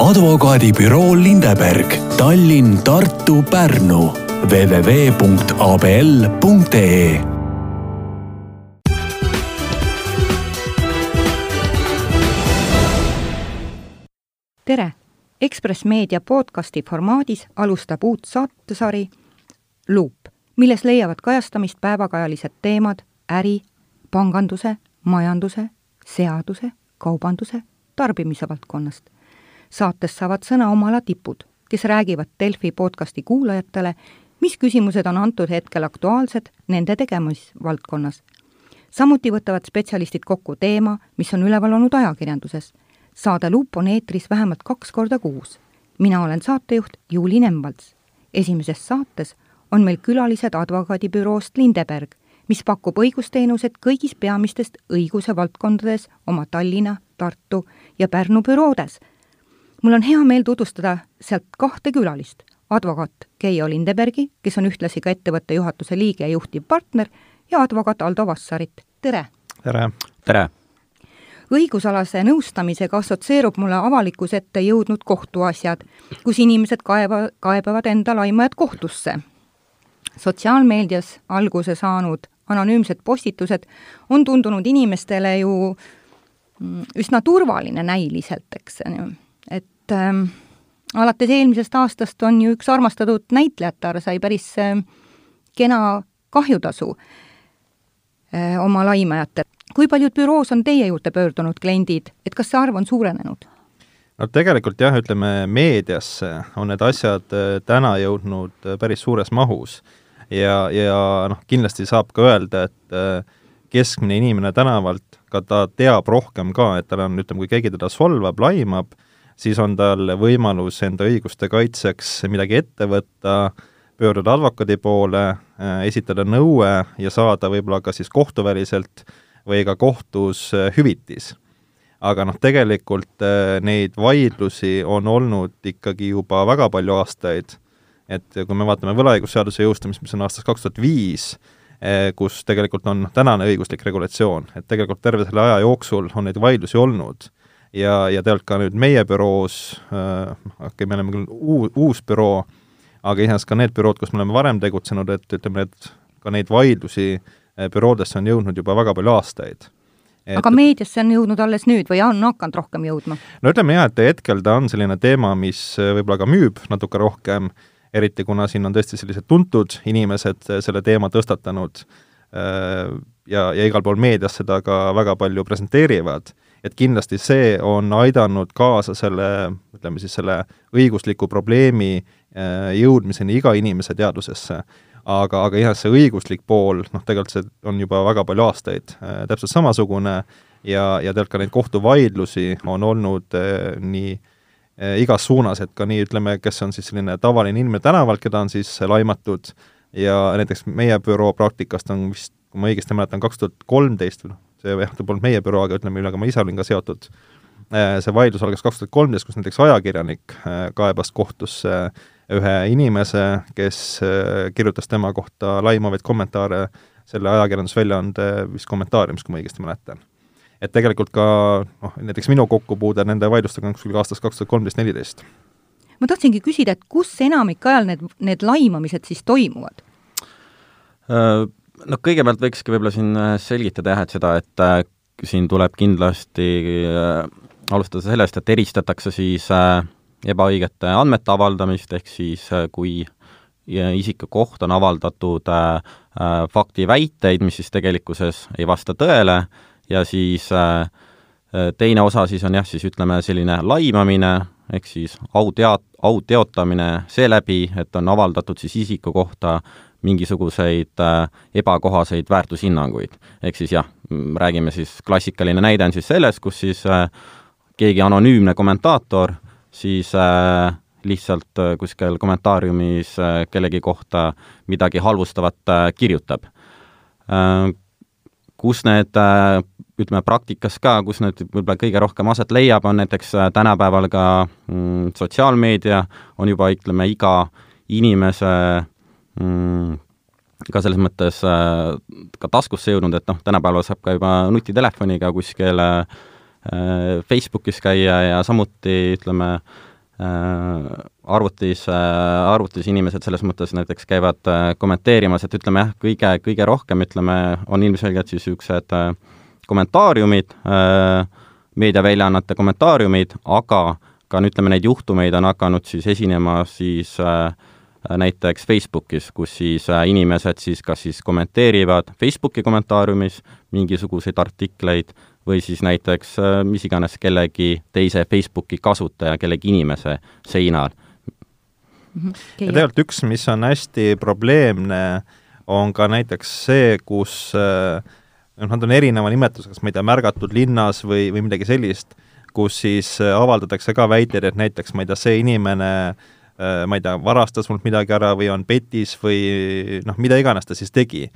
advokaadibüroo Lindeberg, Tallinn, Tartu, Pärnu www.abl.ee tere! Ekspress Meedia podcasti formaadis alustab uut saatesari Luup, milles leiavad kajastamist päevakajalised teemad äri, panganduse, majanduse, seaduse, kaubanduse, tarbimise valdkonnast. Saates saavad sõna oma ala tipud, kes räägivad Delfi podcasti kuulajatele, mis küsimused on antud hetkel aktuaalsed nende tegemisvaldkonnas. samuti võtavad spetsialistid kokku teema, mis on üleval olnud ajakirjanduses saade Luup on eetris vähemalt kaks korda kuus. mina olen saatejuht Juuli Nemvalts. esimeses saates on meil külalised advokaadibüroost Lindeberg, mis pakub õigusteenused kõigis peamistest õiguse valdkondades oma Tallinna, Tartu ja Pärnu büroodes. Mul on hea meel tutvustada sealt kahte külalist, advokaat Keijo Lindebergi, kes on ühtlasi ka ettevõtte juhatuse liige ja juhtiv partner, ja advokaat Aldo Vassarit, tere! tere! tere! õigusalase nõustamisega assotsieerub mulle avalikkuse ette jõudnud kohtuasjad, kus inimesed kaeva, kaebavad enda laimajad kohtusse. sotsiaalmeedias alguse saanud anonüümsed postitused on tundunud inimestele ju mm, üsna turvaline näiliselt, eks, et ähm, alates eelmisest aastast on ju üks armastatud näitlejatar sai päris äh, kena kahjutasu äh, oma laimajatele kui paljud büroos on teie juurde pöördunud kliendid, et kas see arv on suurenenud? no tegelikult jah, ütleme meediasse on need asjad äh, täna jõudnud äh, päris suures mahus ja, ja noh, kindlasti saab ka öelda, et äh, keskmine inimene tänavalt, ka ta teab rohkem ka, et tal on, ütleme, kui keegi teda solvab, laimab, siis on tal võimalus enda õiguste kaitseks midagi ette võtta, pöörduda advokaadi poole, esitada nõue ja saada võib-olla ka siis kohtuväliselt äh, või ka kohtus äh, hüvitis. aga noh, tegelikult äh, neid vaidlusi on olnud ikkagi juba väga palju aastaid, et kui me vaatame võlaõigusseaduse jõustumist, mis on aastast kaks tuhat viis, äh, kus tegelikult on tänane õiguslik regulatsioon, et tegelikult terve selle aja jooksul on neid vaidlusi olnud ja, ja tegelikult ka nüüd meie büroos äh,, okei okay,, me oleme küll uu-, uus büroo, aga iseenesest ka need bürood, kus me oleme varem tegutsenud, et ütleme, et ka neid vaidlusi äh, büroodesse on jõudnud juba väga palju aastaid. Et... aga meediasse on jõudnud alles nüüd või on hakanud rohkem jõudma? no ütleme jah, et hetkel ta on selline teema, mis eh, võib-olla ka müüb natuke rohkem, eriti kuna siin on tõesti sellised tuntud inimesed eh, selle teema tõstatanud ja, ja igal pool meedias seda ka väga palju presenteerivad, et kindlasti see on aidanud kaasa selle, ütleme siis selle õigusliku probleemi jõudmiseni iga inimese teadvusesse. Aga, aga jah, see õiguslik pool, noh, tegelikult see on juba väga palju aastaid äh, täpselt samasugune ja, ja tegelikult ka neid kohtuvaidlusi on olnud äh, nii äh, igas suunas, et ka nii, ütleme, kes on siis selline tavaline inimene tänavalt, keda on siis laimatud, ja näiteks meie büroo praktikast on vist, kui ma õigesti mäletan, kaks tuhat kolmteist või noh, see jah, ta polnud meie büroo, aga ütleme, millega ma ise olin ka seotud, see vaidlus algas kaks tuhat kolmteist, kus näiteks ajakirjanik kaebas kohtusse äh, ühe inimese, kes äh, kirjutas tema kohta laimavaid kommentaare selle ajakirjandusväljaande vist kommentaariumis, kui ma õigesti mäletan. et tegelikult ka noh, näiteks minu kokkupuude nende vaidlustega on kuskil aastast kaks tuhat kolmteist, neliteist. ma tahtsingi küsida, et kus enamik ajal need, need laimamised siis toimuvad? Äh, no kõigepealt võikski võib-olla siin äh, selgitada jah, et seda, et siin tuleb kindlasti alustada sellest, et eristatakse siis äh, ebaõigete andmete avaldamist, ehk siis äh, kui isiku kohta on avaldatud äh, äh, faktiväiteid, mis siis tegelikkuses ei vasta tõele, ja siis äh, äh, teine osa siis on jah, siis ütleme selline laimamine, ehk siis au teat-, au teotamine seeläbi, et on avaldatud siis isiku kohta mingisuguseid äh, ebakohaseid väärtushinnanguid. ehk siis jah, räägime siis, klassikaline näide on siis selles, kus siis äh, keegi anonüümne kommentaator siis äh, lihtsalt kuskil kommentaariumis kellegi kohta midagi halvustavat kirjutab kus need ütleme praktikas ka, kus need võib-olla kõige rohkem aset leiab, on näiteks tänapäeval ka mm, sotsiaalmeedia, on juba ütleme, iga inimese mm, ka selles mõttes äh, ka taskusse jõudnud, et noh, tänapäeval saab ka juba nutitelefoniga kuskil äh, Äh, Facebookis käia ja samuti ütleme, arvutis, arvutis inimesed selles mõttes näiteks käivad kommenteerimas, et ütleme jah, kõige, kõige rohkem ütleme, on ilmselgelt siis niisugused kommentaariumid, meediaväljaannete kommentaariumid, aga ka ütleme, neid juhtumeid on hakanud siis esinema siis äh, näiteks Facebookis, kus siis äh, inimesed siis kas siis kommenteerivad Facebooki kommentaariumis mingisuguseid artikleid või siis näiteks äh, mis iganes kellegi teise Facebooki kasutaja, kellegi inimese seinal. Mhm. ja tegelikult üks, mis on hästi probleemne, on ka näiteks see, kus noh, nad on erineva nimetusega, kas ma ei tea, märgatud linnas või, või midagi sellist kus siis äh, avaldatakse ka väiteid, et näiteks ma ei tea, see inimene äh, ma ei tea, varastas mult midagi ära või on petis või noh, mida iganes ta siis tegi.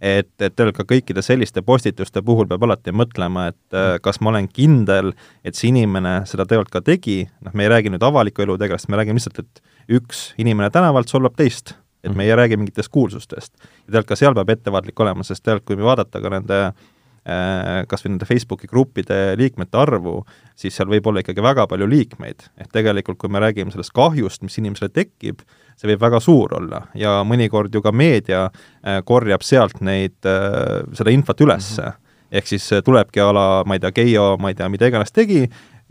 et, et tegelikult ka kõikide selliste postituste puhul peab alati mõtlema, et äh, kas ma olen kindel, et see inimene seda tegelikult ka tegi, noh, me ei räägi nüüd avaliku elu tegelast, me räägime lihtsalt, et üks inimene tänavalt solvab teist, et me ei räägi mingitest kuulsustest. ja tegelikult ka seal peab ettevaatlik olema, sest tegelikult kui vaadata ka nende äh, Äh, kas või nende Facebooki gruppide liikmete arvu, siis seal võib olla ikkagi väga palju liikmeid. et tegelikult, kui me räägime sellest kahjust, mis inimesele tekib, see võib väga suur olla ja mõnikord ju ka meedia äh, korjab sealt neid, äh, seda infot ülesse mm. -hmm. ehk siis tulebki a la, ma ei tea, Keijo, ma ei tea, mida iganes tegi,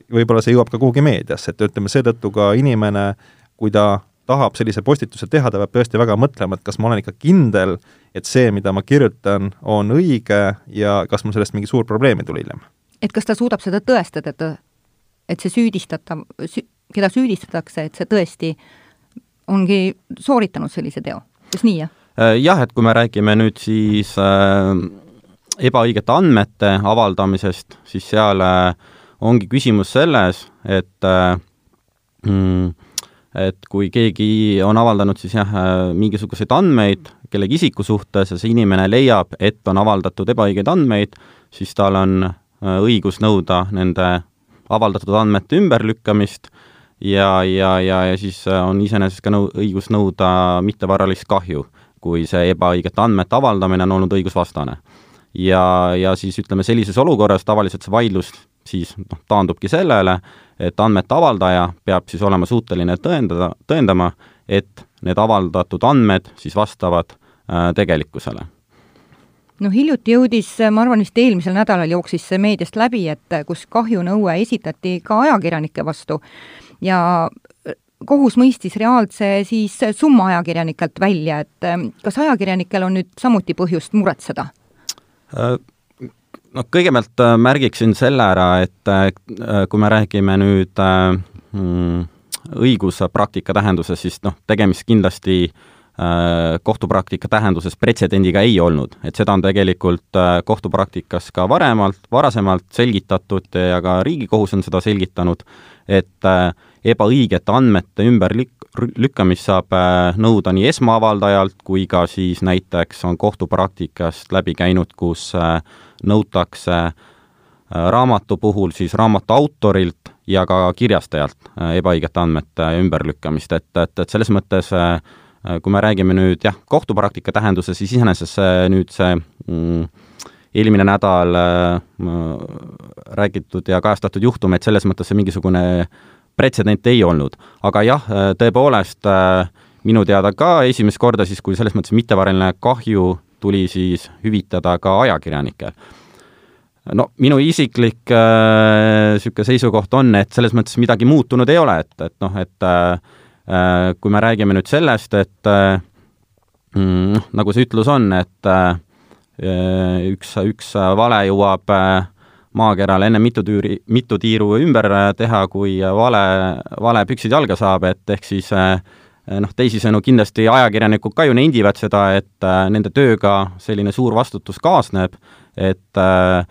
võib-olla see jõuab ka kuhugi meediasse, et ütleme, seetõttu ka inimene, kui ta tahab sellise postituse teha, ta peab tõesti väga mõtlema, et kas ma olen ikka kindel, et see, mida ma kirjutan, on õige ja kas mul sellest mingi suur probleem ei tule hiljem. et kas ta suudab seda tõestada, et, et see süüdistatav sü,, keda süüdistatakse, et see tõesti ongi sooritanud sellise teo, kas nii, jah? Äh, jah, et kui me räägime nüüd siis äh, ebaõigete andmete avaldamisest, siis seal äh, ongi küsimus selles, et äh, mm, et kui keegi on avaldanud siis jah, mingisuguseid andmeid kellegi isiku suhtes ja see inimene leiab, et on avaldatud ebaõigeid andmeid, siis tal on äh, õigus nõuda nende avaldatud andmete ümberlükkamist ja, ja, ja, ja siis äh, on iseenesest ka nõu-, õigus nõuda mittevaralist kahju, kui see ebaõigete andmete avaldamine on olnud õigusvastane. ja, ja siis ütleme, sellises olukorras tavaliselt see vaidlus siis noh, taandubki sellele, et andmete avaldaja peab siis olema suuteline tõendada, tõendama, et need avaldatud andmed siis vastavad äh, tegelikkusele no hiljuti jõudis, ma arvan, vist eelmisel nädalal jooksis see meediast läbi, et kus kahjunõue esitati ka ajakirjanike vastu ja kohus mõistis reaalse siis summa ajakirjanikelt välja, et kas ajakirjanikel on nüüd samuti põhjust muretseda? Äh, no kõigepealt äh, märgiksin selle ära, et äh, kui me räägime nüüd mm, õiguspraktika tähenduses, siis noh, tegemist kindlasti kohtupraktika tähenduses pretsedendiga ei olnud, et seda on tegelikult kohtupraktikas ka varemalt, varasemalt selgitatud ja ka Riigikohus on seda selgitanud, et ebaõigete andmete ümberlükkamist saab nõuda nii esmaavaldajalt kui ka siis näiteks on kohtupraktikast läbi käinud, kus äh, nõutakse äh, raamatu puhul siis raamatu autorilt ja ka kirjastajalt äh, ebaõigete andmete ümberlükkamist, et, et, et selles mõttes äh, kui me räägime nüüd jah, kohtupraktika tähenduses, siis iseenesest see nüüd see mm, eelmine nädal äh, räägitud ja kajastatud juhtum, et selles mõttes see mingisugune pretsedent ei olnud. aga jah, tõepoolest äh, minu teada ka esimest korda siis, kui selles mõttes mittevaraline kahju tuli siis hüvitada ka ajakirjanikel. No minu isiklik niisugune äh, seisukoht on, et selles mõttes midagi muutunud ei ole, et, et noh, et äh, äh, kui me räägime nüüd sellest, et äh, mm, nagu see ütlus on, et äh, üks, üks vale jõuab äh, maakerale enne mitu tüüri, mitu tiiru ümber teha, kui vale, vale püksid jalga saab, et ehk siis äh, Eh, noh, teisisõnu kindlasti ajakirjanikud ka ju nendivad seda, et äh, nende tööga selline suur vastutus kaasneb, et äh,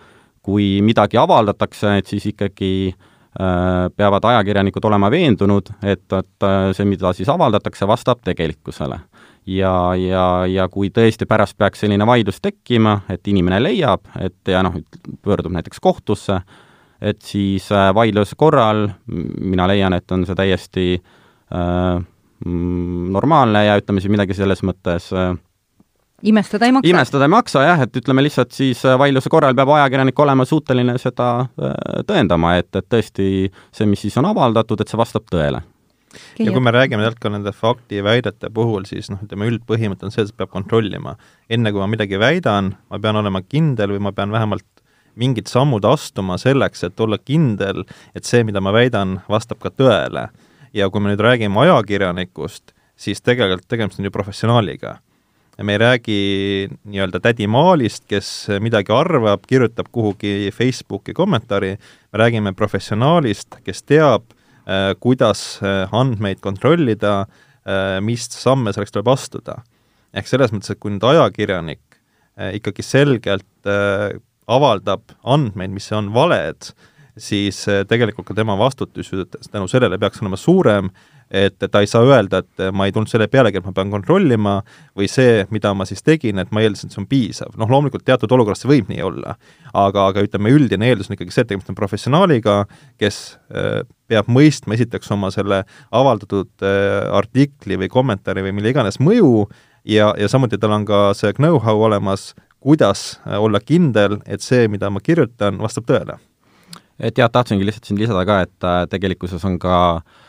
kui midagi avaldatakse, et siis ikkagi äh, peavad ajakirjanikud olema veendunud, et, et see, mida siis avaldatakse, vastab tegelikkusele. ja, ja, ja kui tõesti pärast peaks selline vaidlus tekkima, et inimene leiab, et ja noh, pöördub näiteks kohtusse, et siis vaidluse korral mina leian, et on see täiesti äh, normaalne ja ütleme siis midagi selles mõttes äh, imestada ei maksa? imestada ei maksa jah, et ütleme lihtsalt siis äh, vaidluse korral peab ajakirjanik olema suuteline seda äh, tõendama, et, et tõesti see, mis siis on avaldatud, et see vastab tõele ja kui me räägime tegelikult ka nende faktiväidete puhul, siis noh, ütleme üldpõhimõte on see, et peab kontrollima. enne kui ma midagi väidan, ma pean olema kindel või ma pean vähemalt mingid sammud astuma selleks, et olla kindel, et see, mida ma väidan, vastab ka tõele. ja kui me nüüd räägime ajakirjanikust, siis tegelikult tegemist on ju professionaaliga. Me ei räägi nii-öelda tädi Maalist, kes midagi arvab, kirjutab kuhugi Facebooki kommentaari, me räägime professionaalist, kes teab, Äh, kuidas äh, andmeid kontrollida, äh, mis samme selleks tuleb astuda. ehk selles mõttes, et kui nüüd ajakirjanik ikkagi selgelt avaldab andmeid, mis on valed, siis tegelikult ka tema vastutus ju tänu sellele peaks olema suurem et ta ei saa öelda, et ma ei tulnud selle pealegi, et ma pean kontrollima, või see, mida ma siis tegin, et ma eeldasin, et see on piisav. noh, loomulikult teatud olukorras see võib nii olla, aga, aga ütleme, üldine eeldus on ikkagi see, et tegemist on professionaaliga, kes äh, peab mõistma esiteks oma selle avaldatud äh, artikli või kommentaari või mille iganes mõju ja, ja samuti tal on ka see know-how olemas, kuidas äh, olla kindel, et see, mida ma kirjutan, vastab tõele. et jah, tahtsingi lihtsalt siin lisada ka, et tegelikkuses on ka äh,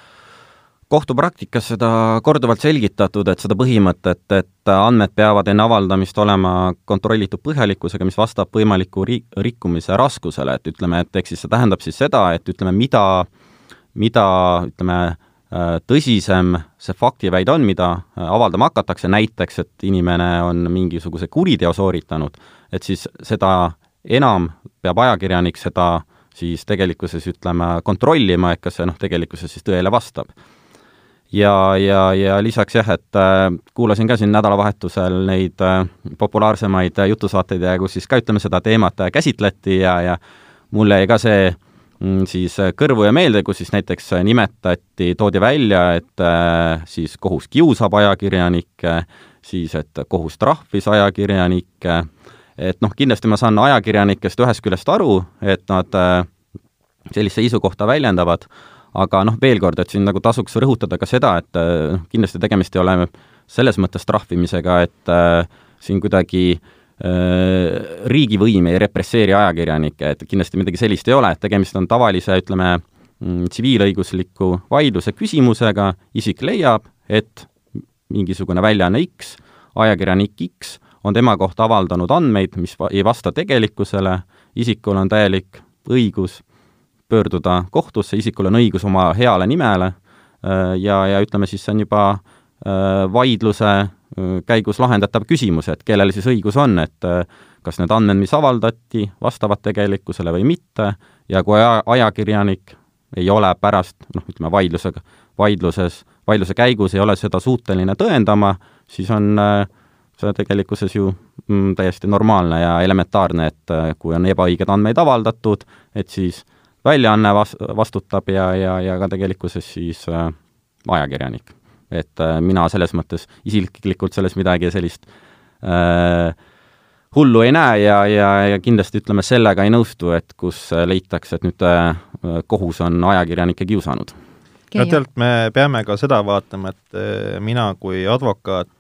kohtupraktikas seda korduvalt selgitatud, et seda põhimõtet, et andmed peavad enne avaldamist olema kontrollitud põhjalikkusega, mis vastab võimaliku ri-, rikkumise raskusele, et ütleme, et ehk siis see tähendab siis seda, et ütleme, mida, mida ütleme, tõsisem see faktiväide on, mida avaldama hakatakse, näiteks et inimene on mingisuguse kuriteo sooritanud, et siis seda enam peab ajakirjanik seda siis tegelikkuses ütleme, kontrollima, et kas see noh, tegelikkuses siis tõele vastab ja, ja, ja lisaks jah, et äh, kuulasin ka siin nädalavahetusel neid äh, populaarsemaid äh, jutusaateid ja kus siis ka ütleme, seda teemat käsitleti ja, ja mulle jäi ka see mm, siis kõrvu ja meelde, kus siis näiteks nimetati, toodi välja, et siis kohus kiusab ajakirjanikke, siis et kohus trahvis ajakirjanikke, et noh, kindlasti ma saan ajakirjanikest ühest küljest aru, et nad sellist seisukohta väljendavad, aga noh, veel kord, et siin nagu tasuks rõhutada ka seda, et äh, noh, kindlasti tegemist ei ole selles mõttes trahvimisega, et äh, siin kuidagi äh, riigivõim ei represseeri ajakirjanikke, et kindlasti midagi sellist ei ole, et tegemist on tavalise, ütleme, mm, tsiviilõigusliku vaidluse küsimusega, isik leiab, et mingisugune väljaanne X, ajakirjanik X on tema kohta avaldanud andmeid, mis ei vasta tegelikkusele, isikul on täielik õigus pöörduda kohtusse, isikul on õigus oma heale nimele äh, ja, ja ütleme siis, see on juba äh, vaidluse äh, käigus lahendatav küsimus, et kellel siis õigus on, et kas need andmed, mis avaldati, vastavad tegelikkusele või mitte ja kui aja, ajakirjanik ei ole pärast, noh, ütleme vaidlusega, vaidluses, vaidluse käigus ei ole seda suuteline tõendama, siis on see tegelikkuses ju mm, täiesti normaalne ja elementaarne, et kui on ebaõigeid andmeid avaldatud, et siis äh, väljaanne vas-, vastutab ja, ja, ja ka tegelikkuses siis äh, ajakirjanik. et äh, mina selles mõttes isiklikult selles midagi sellist äh, hullu ei näe ja, ja, ja kindlasti ütleme, sellega ei nõustu, et kus leitakse, et nüüd äh, kohus on ajakirjanikke kiusanud. no tegelikult me peame ka seda vaatama, et äh, mina kui advokaat,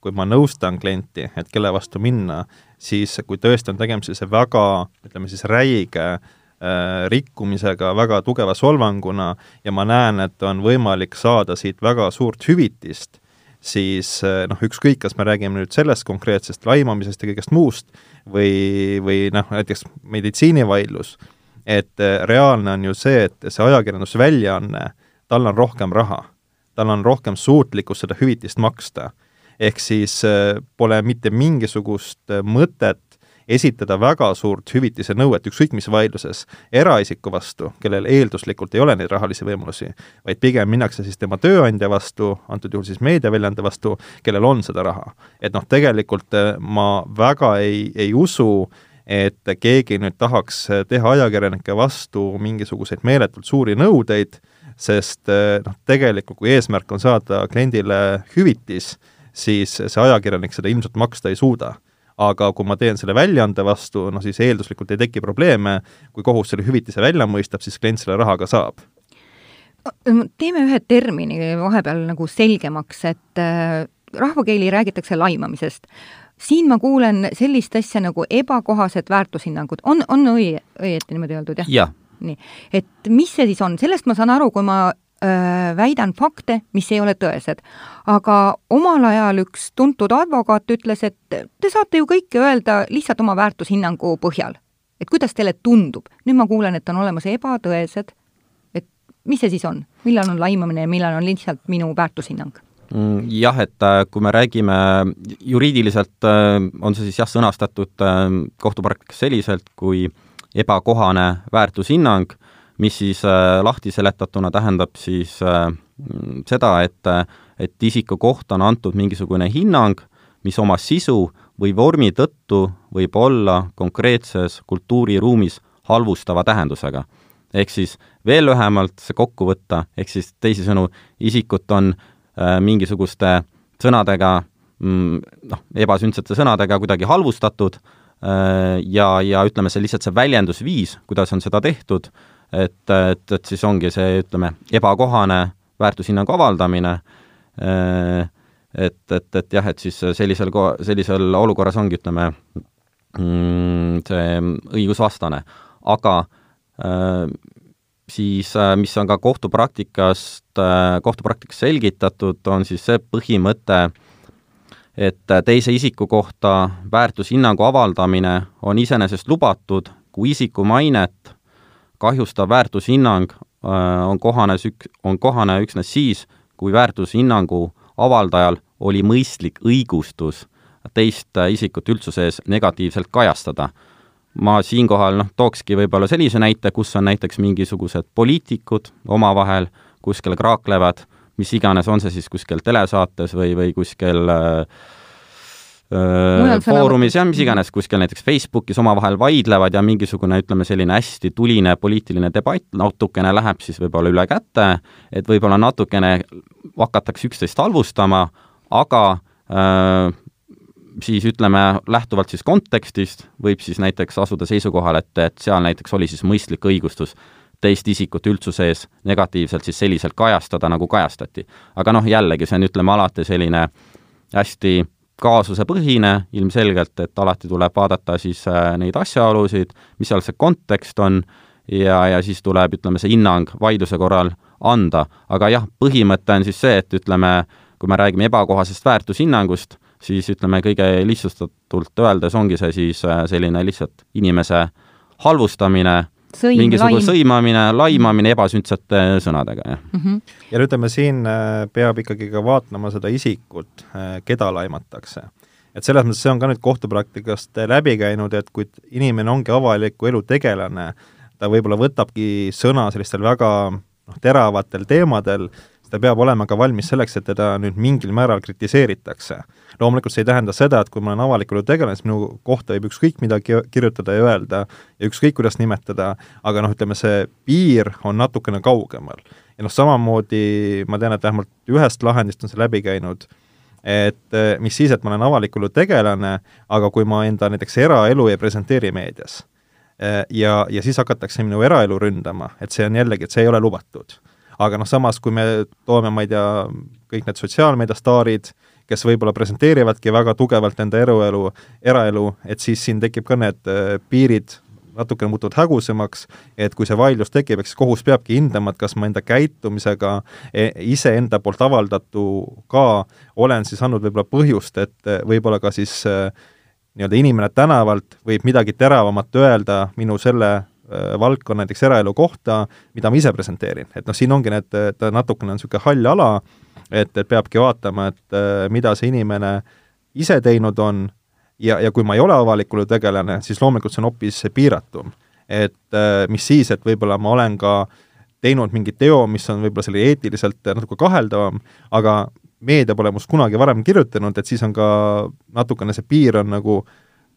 kui ma nõustan klienti, et kelle vastu minna, siis kui tõesti on tegemist sellise väga, ütleme siis räige äh, Äh, rikkumisega, väga tugeva solvanguna ja ma näen, et on võimalik saada siit väga suurt hüvitist, siis äh, noh, ükskõik, kas me räägime nüüd sellest konkreetsest laimamisest ja kõigest muust või, või noh, näiteks meditsiinivaidlus, et äh, reaalne on ju see, et see ajakirjandusväljaanne, tal on rohkem raha, tal on rohkem suutlikkust seda hüvitist maksta. ehk siis pole mitte mingisugust mõtet esitada väga suurt hüvitise nõuet ükskõik mis vaidluses eraisiku vastu, kellel eelduslikult ei ole neid rahalisi võimalusi, vaid pigem minnakse siis tema tööandja vastu, antud juhul siis meediaväljaande vastu, kellel on seda raha. et noh, tegelikult eh, ma väga ei, ei usu, et keegi nüüd tahaks teha ajakirjanike vastu mingisuguseid meeletult suuri nõudeid, sest eh, noh, tegelikult kui eesmärk on saada kliendile hüvitis, siis see ajakirjanik seda ilmselt maksta ei suuda aga kui ma teen selle väljaande vastu, noh siis eelduslikult ei teki probleeme, kui kohus selle hüvitise välja mõistab, siis klient selle raha ka saab teeme ühe termini vahepeal nagu selgemaks, et äh, rahvakeeli räägitakse laimamisest. siin ma kuulen sellist asja nagu ebakohased väärtushinnangud, on, on õi-, õieti niimoodi öeldud, jah ja.? nii, et mis see siis on, sellest ma saan aru, kui ma väidan fakte, mis ei ole tõesed. aga omal ajal üks tuntud advokaat ütles, et te saate ju kõike öelda lihtsalt oma väärtushinnangu põhjal. et kuidas teile tundub, nüüd ma kuulen, et on olemas ebatõesed, et mis see siis on, millal on laimamine ja millal on lihtsalt minu väärtushinnang? Mm, jah, et äh, kui me räägime juriidiliselt, äh, on see siis jah, sõnastatud äh, kohtupraktikas selliselt kui ebakohane väärtushinnang, mis siis lahti seletatuna tähendab siis seda, et, et isiku kohta on antud mingisugune hinnang, mis oma sisu või vormi tõttu võib olla konkreetses kultuuriruumis halvustava tähendusega. ehk siis veel lühemalt see kokku võtta, ehk siis teisisõnu, isikut on äh, Äh, mingisuguste sõnadega, mm, noh, ebasündsate sõnadega kuidagi halvustatud äh, ja, ja ütleme, see lihtsalt see väljendusviis, kuidas on seda tehtud, et, et, et siis ongi see, ütleme, ebakohane väärtushinnangu avaldamine, äh, et, et, et jah, et siis sellisel ko-, sellisel olukorras ongi, ütleme, mm, see õigusvastane. aga siis äh, mis on ka kohtupraktikast, äh, kohtupraktikas selgitatud, on siis see põhimõte, et äh, teise isiku kohta väärtushinnangu avaldamine on iseenesest lubatud, kui isiku mainet kahjustav väärtushinnang on kohane, on kohane üksnes siis, kui väärtushinnangu avaldajal oli mõistlik õigustus teist isikut üldsuse ees negatiivselt kajastada. Ma siinkohal noh, tookski võib-olla sellise näite, kus on näiteks mingisugused poliitikud omavahel kuskil kraaklevad, mis iganes, on see siis kuskil telesaates või, või kuskil äh, äh foorumis, jah, mis iganes, kuskil näiteks Facebookis omavahel vaidlevad ja mingisugune, ütleme, selline hästi tuline poliitiline debatt natukene läheb siis võib-olla üle käte, et võib-olla natukene hakatakse üksteist halvustama, aga äh, siis ütleme, lähtuvalt siis kontekstist võib siis näiteks asuda seisukohale, et, et seal näiteks oli siis mõistlik õigustus teist isikut üldsuse ees negatiivselt siis selliselt kajastada, nagu kajastati. aga noh, jällegi, see on, ütleme, alati selline hästi kaasusepõhine ilmselgelt, et alati tuleb vaadata siis äh, neid asjaolusid, mis seal see kontekst on, ja, ja siis tuleb, ütleme, see hinnang vaidluse korral anda. aga jah, põhimõte on siis see, et ütleme, kui me räägime ebakohasest väärtushinnangust, siis ütleme, kõige lihtsustatult öeldes ongi see siis äh, selline lihtsalt inimese halvustamine, Sõim, mingisugune laim. sõimamine, laimamine ebasündsate sõnadega, jah mm. -hmm. ja ütleme, siin äh, peab ikkagi ka vaatama seda isikut, äh, keda laimatakse. et selles mõttes see on ka nüüd kohtupraktikast läbi käinud, et kui inimene ongi avaliku elu tegelane, ta võib-olla võtabki sõna sellistel väga noh, teravatel teemadel, siis ta peab olema ka valmis selleks, et teda nüüd mingil määral kritiseeritakse. loomulikult see ei tähenda seda, et kui ma olen avalikul tegelane, siis minu kohta võib ükskõik mida kirjutada ja öelda ja ükskõik kuidas nimetada, aga noh, ütleme see piir on natukene kaugemal. ja noh, samamoodi ma tean, et vähemalt ühest lahendist on see läbi käinud, et eh, mis siis, et ma olen avaliku elu tegelane, aga kui ma enda näiteks eraelu ei presenteeri meedias eh, ja, ja siis hakatakse minu eraelu ründama, et see on jällegi, et see ei ole lubatud aga noh, samas kui me toome, ma ei tea, kõik need sotsiaalmeediastaarid, kes võib-olla presenteerivadki väga tugevalt enda eruelu, eraelu, et siis siin tekib ka need äh, piirid natukene muutuvad hägusemaks, et kui see vaidlus tekib, eks kohus peabki hindama, et kas ma enda käitumisega e, iseenda poolt avaldatu ka olen siis andnud võib-olla põhjust, et äh, võib-olla ka siis äh, nii-öelda inimene tänavalt võib midagi teravamat öelda minu selle valdkonna näiteks eraelu kohta, mida ma ise presenteerin, et noh, siin ongi need, et natukene on niisugune hall ala, et, et peabki vaatama, et äh, mida see inimene ise teinud on ja, ja kui ma ei ole avaliku elu tegelane, siis loomulikult see on hoopis piiratum. et äh, mis siis, et võib-olla ma olen ka teinud mingi teo, mis on võib-olla selle eetiliselt natuke kaheldavam, aga meedia pole must kunagi varem kirjutanud, et siis on ka natukene see piir on nagu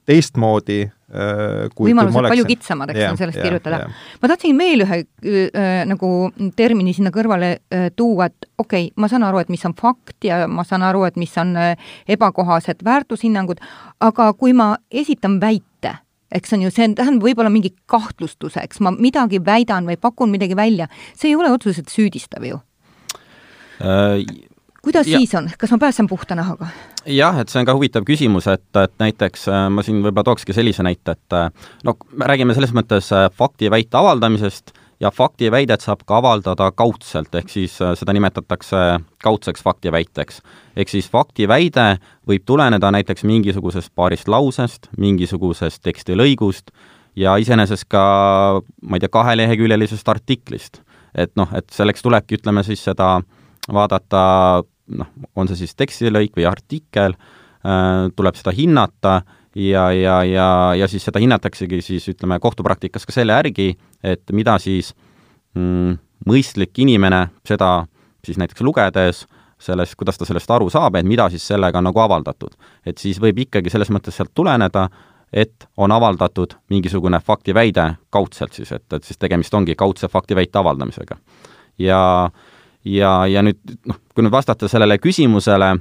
teistmoodi Äh, kui võimalused palju kitsamad, eks yeah, on sellest yeah, kirjutada. yeah.. ma tahtsin veel ühe äh, nagu termini sinna kõrvale äh, tuua, et okei okay,, ma saan aru, et mis on fakt ja ma saan aru, et mis on äh, ebakohased väärtushinnangud, aga kui ma esitan väite, eks on ju, see tähendab võib-olla mingi kahtlustuse, eks ma midagi väidan või pakun midagi välja, see ei ole otseselt süüdistav ju. Äh, kuidas ja. siis on, kas ma pääsen puhta nahaga? jah, et see on ka huvitav küsimus, et, et näiteks äh, ma siin võib-olla tookski sellise näite, et äh, no me räägime selles mõttes äh, fakti ja väite avaldamisest ja faktiväidet saab ka avaldada kaudselt, ehk siis äh, seda nimetatakse kaudseks faktiväiteks. ehk siis faktiväide võib tuleneda näiteks mingisugusest paarist lausest, mingisugusest tekstilõigust ja iseenesest ka, ma ei tea, kaheleheküljelisest artiklist. et noh, et selleks tulebki, ütleme siis seda vaadata noh, on see siis tekstilõik või artikkel, äh, tuleb seda hinnata ja, ja, ja, ja siis seda hinnataksegi siis ütleme kohtupraktikas ka selle järgi, et mida siis mm, mõistlik inimene seda siis näiteks lugedes sellest, kuidas ta sellest aru saab, et mida siis sellega on nagu avaldatud. et siis võib ikkagi selles mõttes sealt tuleneda, et on avaldatud mingisugune faktiväide kaudselt siis, et, et siis tegemist ongi kaudse faktiväite avaldamisega. ja, ja, ja nüüd noh, kui nüüd vastata sellele küsimusele,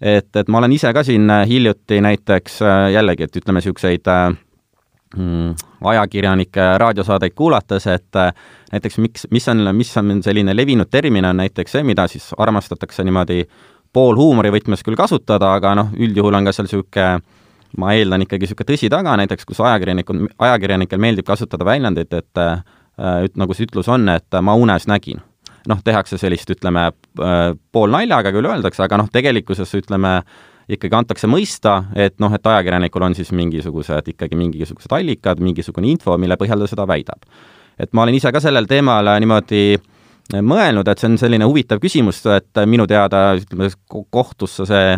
et, et ma olen ise ka siin äh, hiljuti näiteks äh, jällegi, et ütleme, niisuguseid äh, mm, ajakirjanike raadiosaadeid kuulates, et näiteks miks, mis on, mis on selline levinud termin, on näiteks see, mida siis armastatakse niimoodi poolhuumori võtmes küll kasutada, aga noh, üldjuhul on ka seal niisugune ma eeldan ikkagi niisugune tõsi taga, näiteks kus ajakirjanikud, ajakirjanikel meeldib kasutada väljendit, et äh, nagu see ütlus on, et ma unes nägin noh, tehakse sellist, ütleme, äh, poolnaljaga küll öeldakse, aga noh, tegelikkuses ütleme, ikkagi antakse mõista, et noh, et ajakirjanikul on siis mingisugused, ikkagi mingisugused allikad, mingisugune info, mille põhjal ta seda väidab. et ma olen ise ka sellel teemal niimoodi mõelnud, et see on selline huvitav küsimus, et minu teada ütleme, kohtusse see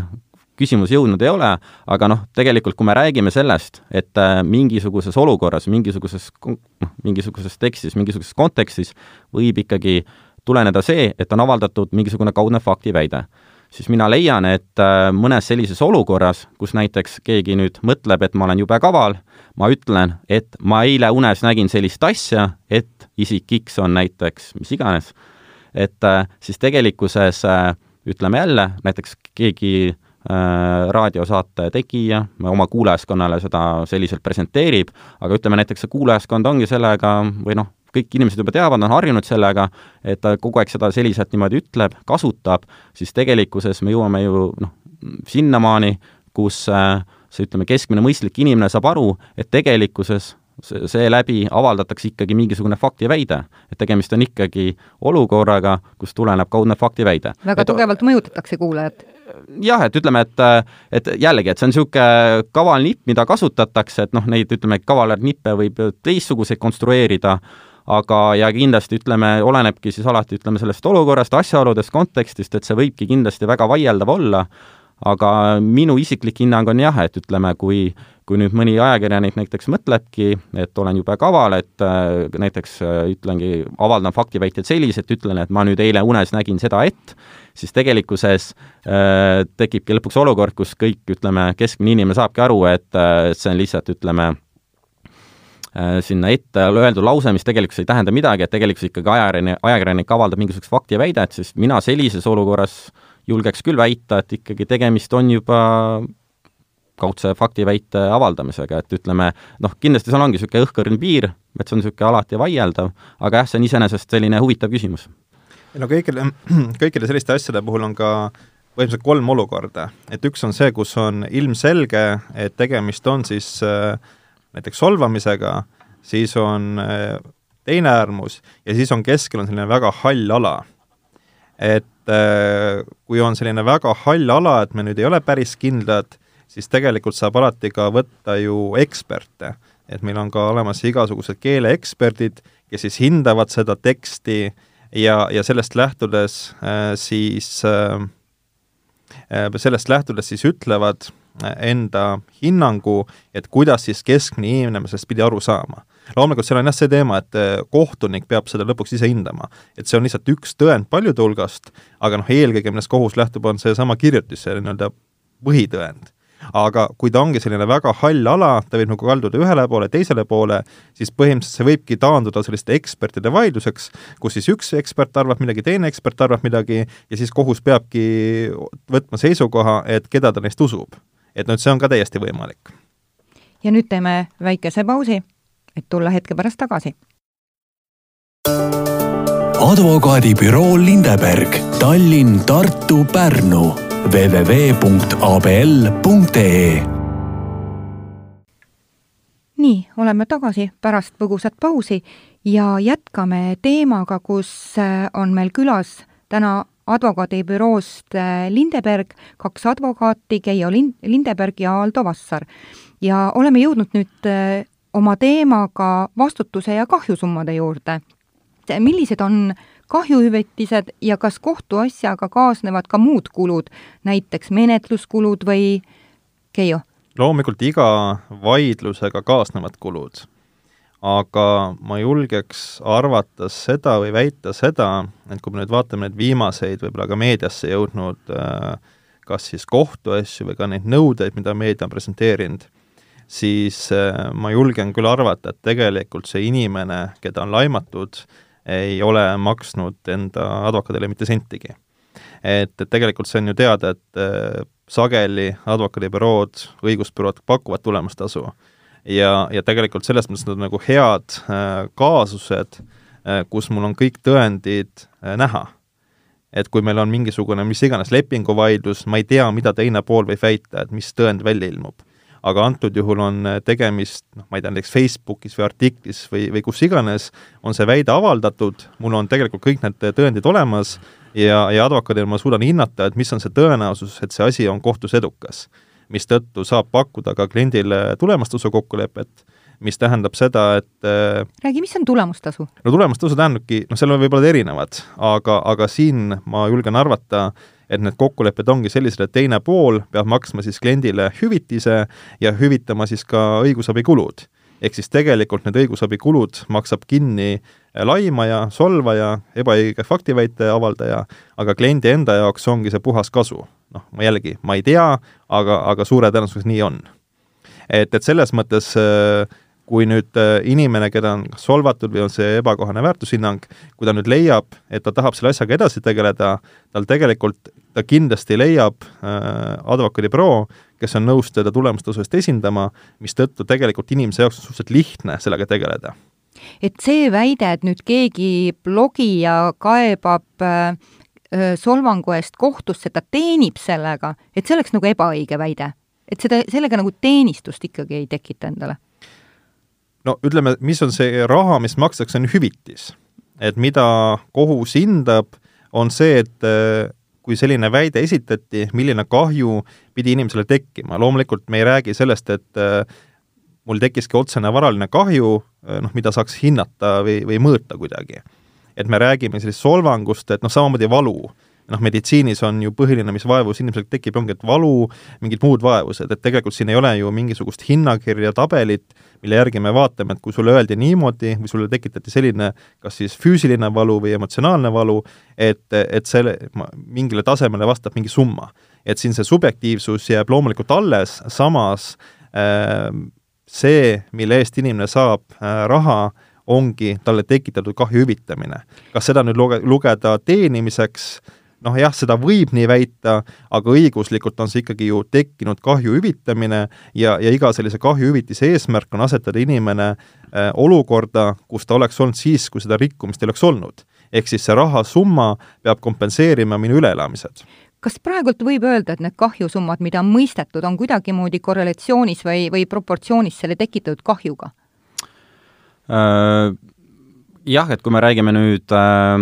küsimus jõudnud ei ole, aga noh, tegelikult kui me räägime sellest, et äh, mingisuguses olukorras, mingisuguses noh, mingisuguses tekstis, mingisuguses kontekstis võib ikkagi äh, tuleneda see, et on avaldatud mingisugune kaudne faktiväide. siis mina leian, et äh, mõnes sellises olukorras, kus näiteks keegi nüüd mõtleb, et ma olen jube kaval, ma ütlen, et ma eile unes nägin sellist asja, et isik X on näiteks mis iganes, et äh, siis tegelikkuses äh, ütleme jälle, näiteks keegi raadiosaate tegija oma kuulajaskonnale seda selliselt presenteerib, aga ütleme näiteks see kuulajaskond ongi sellega või noh, kõik inimesed juba teavad, on harjunud sellega, et ta kogu aeg seda selliselt niimoodi ütleb, kasutab, siis tegelikkuses me jõuame ju noh, sinnamaani, kus äh, see, ütleme, keskmine mõistlik inimene saab aru, et tegelikkuses seeläbi avaldatakse ikkagi mingisugune faktiväide. et tegemist on ikkagi olukorraga, kus tuleneb kaudne faktiväide. väga et, tugevalt mõjutatakse kuulajat. jah, et ütleme, et, et jällegi, et see on niisugune kaval nipp, mida kasutatakse, et noh, neid, ütleme, kavalaid nippe võib teistsuguseid konstrueerida, aga, ja kindlasti ütleme, olenebki siis alati, ütleme, sellest olukorrast, asjaoludest, kontekstist, et see võibki kindlasti väga vaieldav olla, aga minu isiklik hinnang on jah, et ütleme, kui kui nüüd mõni ajakirjanik näiteks mõtlebki, et olen jube kaval, et äh, näiteks äh, ütlengi, avaldan faktiväited selliselt, ütlen, et ma nüüd eile unes nägin seda, et, siis tegelikkuses äh, tekibki lõpuks olukord, kus kõik, ütleme, keskmine inimene saabki aru, et äh, see on lihtsalt, ütleme, sinna ette öeldud lause, mis tegelikkuses ei tähenda midagi, et tegelikkuses ikkagi ajakirjanik, ajakirjanik avaldab mingisugust faktiväidet, siis mina sellises olukorras julgeks küll väita, et ikkagi tegemist on juba kaudse faktiväite avaldamisega, et ütleme, noh, kindlasti seal ongi niisugune õhkõrn piir, et see on niisugune alati vaieldav, aga jah, see on iseenesest selline huvitav küsimus. no kõikide, kõikide selliste asjade puhul on ka põhimõtteliselt kolm olukorda, et üks on see, kus on ilmselge, et tegemist on siis äh, näiteks solvamisega, siis on äh, teine äärmus ja siis on keskel on selline väga hall ala. et äh, kui on selline väga hall ala, et me nüüd ei ole päris kindlad, siis tegelikult saab alati ka võtta ju eksperte. et meil on ka olemas igasugused keeleeksperdid, kes siis hindavad seda teksti ja, ja sellest lähtudes äh, siis sellest lähtudes siis ütlevad, enda hinnangu, et kuidas siis keskmine inimene sellest pidi aru saama. loomulikult seal on jah see teema, et eh, kohtunik peab seda lõpuks ise hindama. et see on lihtsalt üks tõend paljude hulgast, aga noh, eelkõige millest kohus lähtub, on seesama kirjutis, see nii-öelda põhitõend aga kui ta ongi selline väga hall ala, ta võib nagu kalduda ühele poole, teisele poole, siis põhimõtteliselt see võibki taanduda selliste ekspertide vaidluseks, kus siis üks ekspert arvab midagi, teine ekspert arvab midagi ja siis kohus peabki võtma seisukoha, et keda ta neist usub. Et noh, see on ka täiesti võimalik. ja nüüd teeme väikese pausi, et tulla hetke pärast tagasi. Advokaadibüroo Lindeberg, Tallinn, Tartu, Pärnu. www.abl.ee nii, oleme tagasi pärast põgusat pausi ja jätkame teemaga, kus on meil külas täna advokaadibüroost Lindeberg, kaks advokaati, Keijo Lind-, Lindeberg ja Aldo Vassar. ja oleme jõudnud nüüd oma teemaga vastutuse ja kahjusummade juurde. millised on kahjuhüvitised ja kas kohtuasjaga kaasnevad ka muud kulud, näiteks menetluskulud või Keijo? loomulikult iga vaidlusega kaasnevad kulud, aga ma julgeks arvata seda või väita seda, et kui me nüüd vaatame neid viimaseid võib-olla ka meediasse jõudnud äh, kas siis kohtuasju või ka neid nõudeid, mida meedia on presenteerinud, siis äh, ma julgen küll arvata, et tegelikult see inimene, keda on laimatud, ei ole maksnud enda advokaadile mitte sentigi. et, et tegelikult see on ju teada, et äh, sageli advokaadibürood, õigusbürood pakuvad tulemustasu. Ja, ja tegelikult selles mõttes nad on nagu head äh, kaasused, kus mul on kõik tõendid näha et kui meil on mingisugune mis iganes lepinguvaidlus, ma ei tea, mida teine pool võib väita, et mis tõend välja ilmub aga antud juhul on äh, tegemist, noh, ma ei tea, näiteks Facebookis või artiklis või, või kus iganes on see väide avaldatud, mul on tegelikult kõik need tõendid olemas ja, ja advokaadina ma suudan hinnata, et mis on see tõenäosus, et see asi on kohtus edukas. Mistõttu saab pakkuda ka kliendile tulemustasu kokkulepet, mis tähendab seda, et äh, räägi, mis on tulemustasu? no tulemustasu tähendabki, noh, seal on võib-olla erinevad, aga, aga siin ma julgen arvata, et need kokkulepped ongi sellised, et teine pool peab maksma siis kliendile hüvitise ja hüvitama siis ka õigusabikulud. ehk siis tegelikult need õigusabikulud maksab kinni laimaja, solvaja, ebaõige faktiväite avaldaja, aga kliendi enda jaoks ongi see puhas kasu. Noh, ma jällegi, ma ei tea, aga, aga suure tõenäosusega nii on. et, et selles mõttes äh, kui nüüd äh, inimene, keda on solvatud või on see ebakohane väärtushinnang, kui ta nüüd leiab, et ta tahab selle asjaga edasi tegeleda, tal tegelikult, ta kindlasti leiab äh, advokaadibüroo, kes on nõus teda tulemustasu eest esindama, mistõttu tegelikult inimese jaoks on suhteliselt lihtne sellega tegeleda. et see väide, et nüüd keegi blogija kaebab äh, solvangu eest kohtusse, ta teenib sellega, et see oleks nagu ebaõige väide? et seda, sellega nagu teenistust ikkagi ei tekita endale no ütleme, mis on see raha, mis makstakse, on hüvitis. et mida kohus hindab, on see, et kui selline väide esitati, milline kahju pidi inimesele tekkima, loomulikult me ei räägi sellest, et mul tekkiski otsene varaline kahju, noh, mida saaks hinnata või, või mõõta kuidagi. Et me räägime sellisest solvangust, et noh, samamoodi valu noh, meditsiinis on ju põhiline, mis vaevus inimesel tekib, ongi, et valu, mingid muud vaevused, et tegelikult siin ei ole ju mingisugust hinnakirja, tabelit, mille järgi me vaatame, et kui sulle öeldi niimoodi või sulle tekitati selline kas siis füüsiline valu või emotsionaalne valu, et, et selle, mingile tasemele vastab mingi summa. et siin see subjektiivsus jääb loomulikult alles, samas äh, see, mille eest inimene saab äh, raha, ongi talle tekitatud kahju hüvitamine. kas seda nüüd luge-, lugeda teenimiseks noh jah, seda võib nii väita, aga õiguslikult on see ikkagi ju tekkinud kahju hüvitamine ja, ja iga sellise kahjuhüvitise eesmärk on asetada inimene äh, olukorda, kus ta oleks olnud siis, kui seda rikkumist ei oleks olnud. ehk siis see rahasumma peab kompenseerima minu üleelamised kas praegult võib öelda, et need kahjusummad, mida on mõistetud, on kuidagimoodi korrelatsioonis või, või proportsioonis selle tekitatud kahjuga? Jah, et kui me räägime nüüd äh,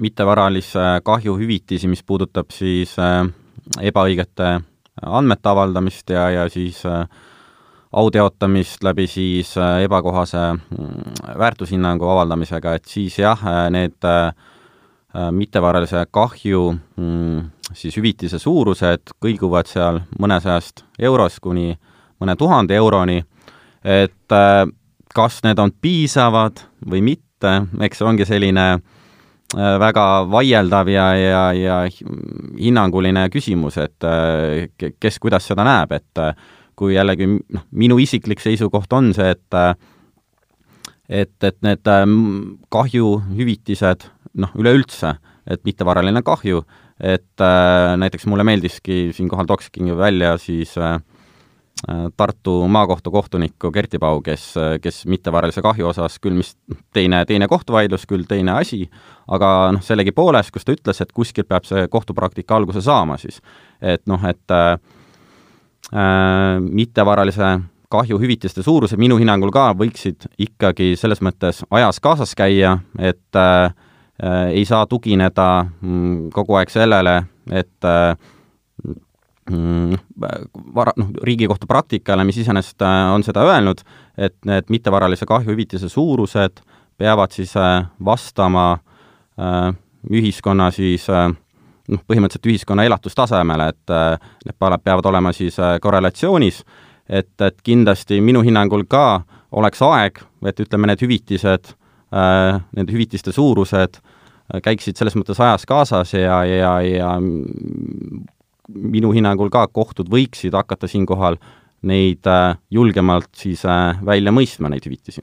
mittevaralise kahju hüvitisi, mis puudutab siis äh, ebaõigete andmete avaldamist ja, ja siis äh, au teotamist läbi siis äh, ebakohase mm, väärtushinnangu avaldamisega, et siis jah, äh, need äh, mittevaralise kahju mm, siis hüvitise suurused kõiguvad seal mõnesajast eurost kuni mõne tuhande euroni, et äh, kas need on piisavad või mitte, eks see ongi selline äh, väga vaieldav ja, ja, ja hinnanguline küsimus, et äh, kes kuidas seda näeb, et äh, kui jällegi noh, minu isiklik seisukoht on see, et et, et need kahjuhüvitised, noh, üleüldse, et mittevaraline kahju, et näiteks mulle meeldiski, siinkohal toksingi välja siis Äh, Tartu maakohtu kohtunikku Kerti Pau, kes, kes mittevaralise kahju osas küll mis teine, teine kohtuvaidlus, küll teine asi, aga noh, sellegipoolest, kus ta ütles, et kuskilt peab see kohtupraktika alguse saama siis. et noh, et äh, äh mittevaralise kahjuhüvitiste suurused minu hinnangul ka võiksid ikkagi selles mõttes ajas kaasas käia, et äh, ei saa tugineda mm, kogu aeg sellele, et äh, vara, noh, Riigikohtu praktikale, mis iseenesest äh, on seda öelnud, et need mittevaralise kahjuhüvitise suurused peavad siis äh, vastama äh, ühiskonna siis noh, põhimõtteliselt ühiskonna elatustasemele, et need peavad olema siis korrelatsioonis, et, et kindlasti minu hinnangul ka oleks aeg, et ütleme, need hüvitised, nende hüvitiste suurused käiksid selles mõttes ajas kaasas ja, ja, ja minu hinnangul ka kohtud võiksid hakata siinkohal neid julgemalt siis välja mõistma, neid hüvitisi.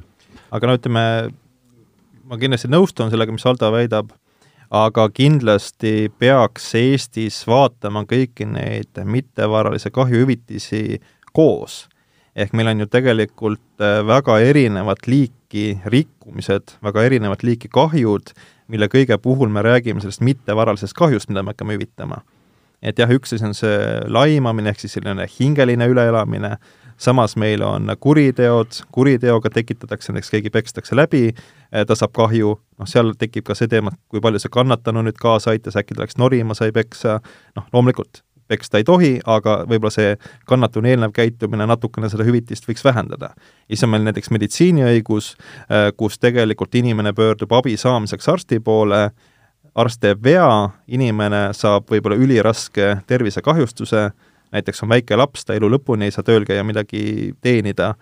aga no ütleme, ma kindlasti nõustun sellega, mis Aldo väidab aga kindlasti peaks Eestis vaatama kõiki neid mittevaralise kahjuhüvitisi koos. ehk meil on ju tegelikult äh, väga erinevat liiki rikkumised, väga erinevat liiki kahjud, mille kõige puhul me räägime sellest mittevaralisest kahjust, mida me hakkame hüvitama. Et jah, üks asi on see laimamine, ehk siis selline hingeline üleelamine, samas meil on kuriteod, kuriteoga tekitatakse, näiteks keegi pekstakse läbi, eh, ta saab kahju, noh, seal tekib ka see teema, et kui palju see kannatanu nüüd kaasa aitas, äkki ta läks norima, sai peksa, noh, loomulikult peksta ei tohi, aga võib-olla see kannatanu eelnev käitumine natukene seda hüvitist võiks vähendada. ja siis on meil näiteks meditsiiniõigus, eh, kus tegelikult inimene pöördub abi saamiseks arsti poole, arst teeb vea, inimene saab võib-olla üliraske tervisekahjustuse, näiteks on väike laps, ta elu lõpuni ei saa tööl käia, midagi teenida,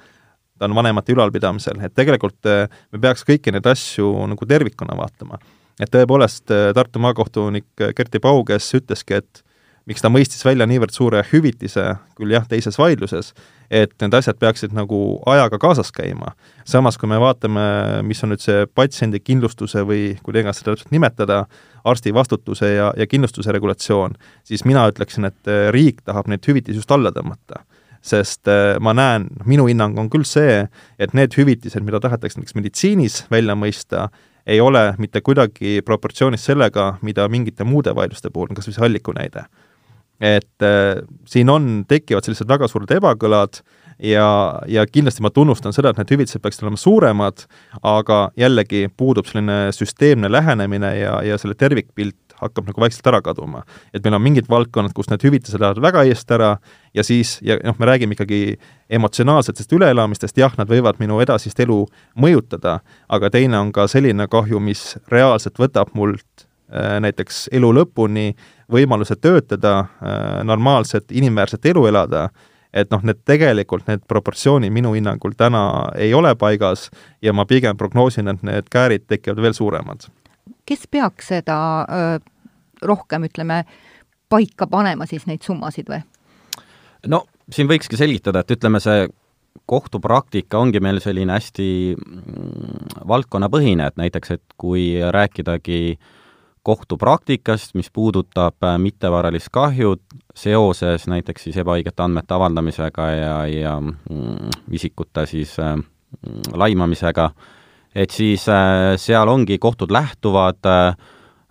ta on vanemate ülalpidamisel, et tegelikult äh, me peaks kõiki neid asju nagu tervikuna vaatama. et tõepoolest, äh, Tartu maakohtunik Kerti Pau, kes ütleski, et miks ta mõistis välja niivõrd suure hüvitise, küll jah, teises vaidluses, et need asjad peaksid nagu ajaga kaasas käima. samas, kui me vaatame, mis on nüüd see patsiendi kindlustuse või kuidas iganes seda täpselt nimetada, arsti vastutuse ja, ja kindlustuse regulatsioon, siis mina ütleksin, et eh, riik tahab neid hüvitisi just alla tõmmata sest eh, ma näen, minu hinnang on küll see, et need hüvitised, mida tahetakse näiteks meditsiinis välja mõista, ei ole mitte kuidagi proportsioonis sellega, mida mingite muude vaidluste puhul, kas või see Alliku näide et äh, siin on, tekivad sellised väga suured ebakõlad ja, ja kindlasti ma tunnustan seda, et need hüvitised peaksid olema suuremad, aga jällegi puudub selline süsteemne lähenemine ja, ja selle tervikpilt hakkab nagu vaikselt ära kaduma. et meil on mingid valdkonnad, kus need hüvitised lähevad väga eest ära ja siis, ja noh, me räägime ikkagi emotsionaalsetest üleelamistest, jah, nad võivad minu edasist elu mõjutada, aga teine on ka selline kahju, mis reaalselt võtab mult näiteks elu lõpuni võimaluse töötada, äh, normaalset inimväärset elu elada, et noh, need tegelikult, need proportsioonid minu hinnangul täna ei ole paigas ja ma pigem prognoosin, et need käärid tekivad veel suuremad. kes peaks seda öö, rohkem, ütleme, paika panema siis neid summasid või? no siin võikski selgitada, et ütleme, see kohtupraktika ongi meil selline hästi mm, valdkonnapõhine, et näiteks, et kui rääkidagi äh, kohtupraktikast, mis puudutab äh, mittevaralist kahju seoses näiteks siis ebaõigete andmete avaldamisega ja, ja mm, isikute siis äh, mm, laimamisega, et siis äh, seal ongi, kohtud lähtuvad äh,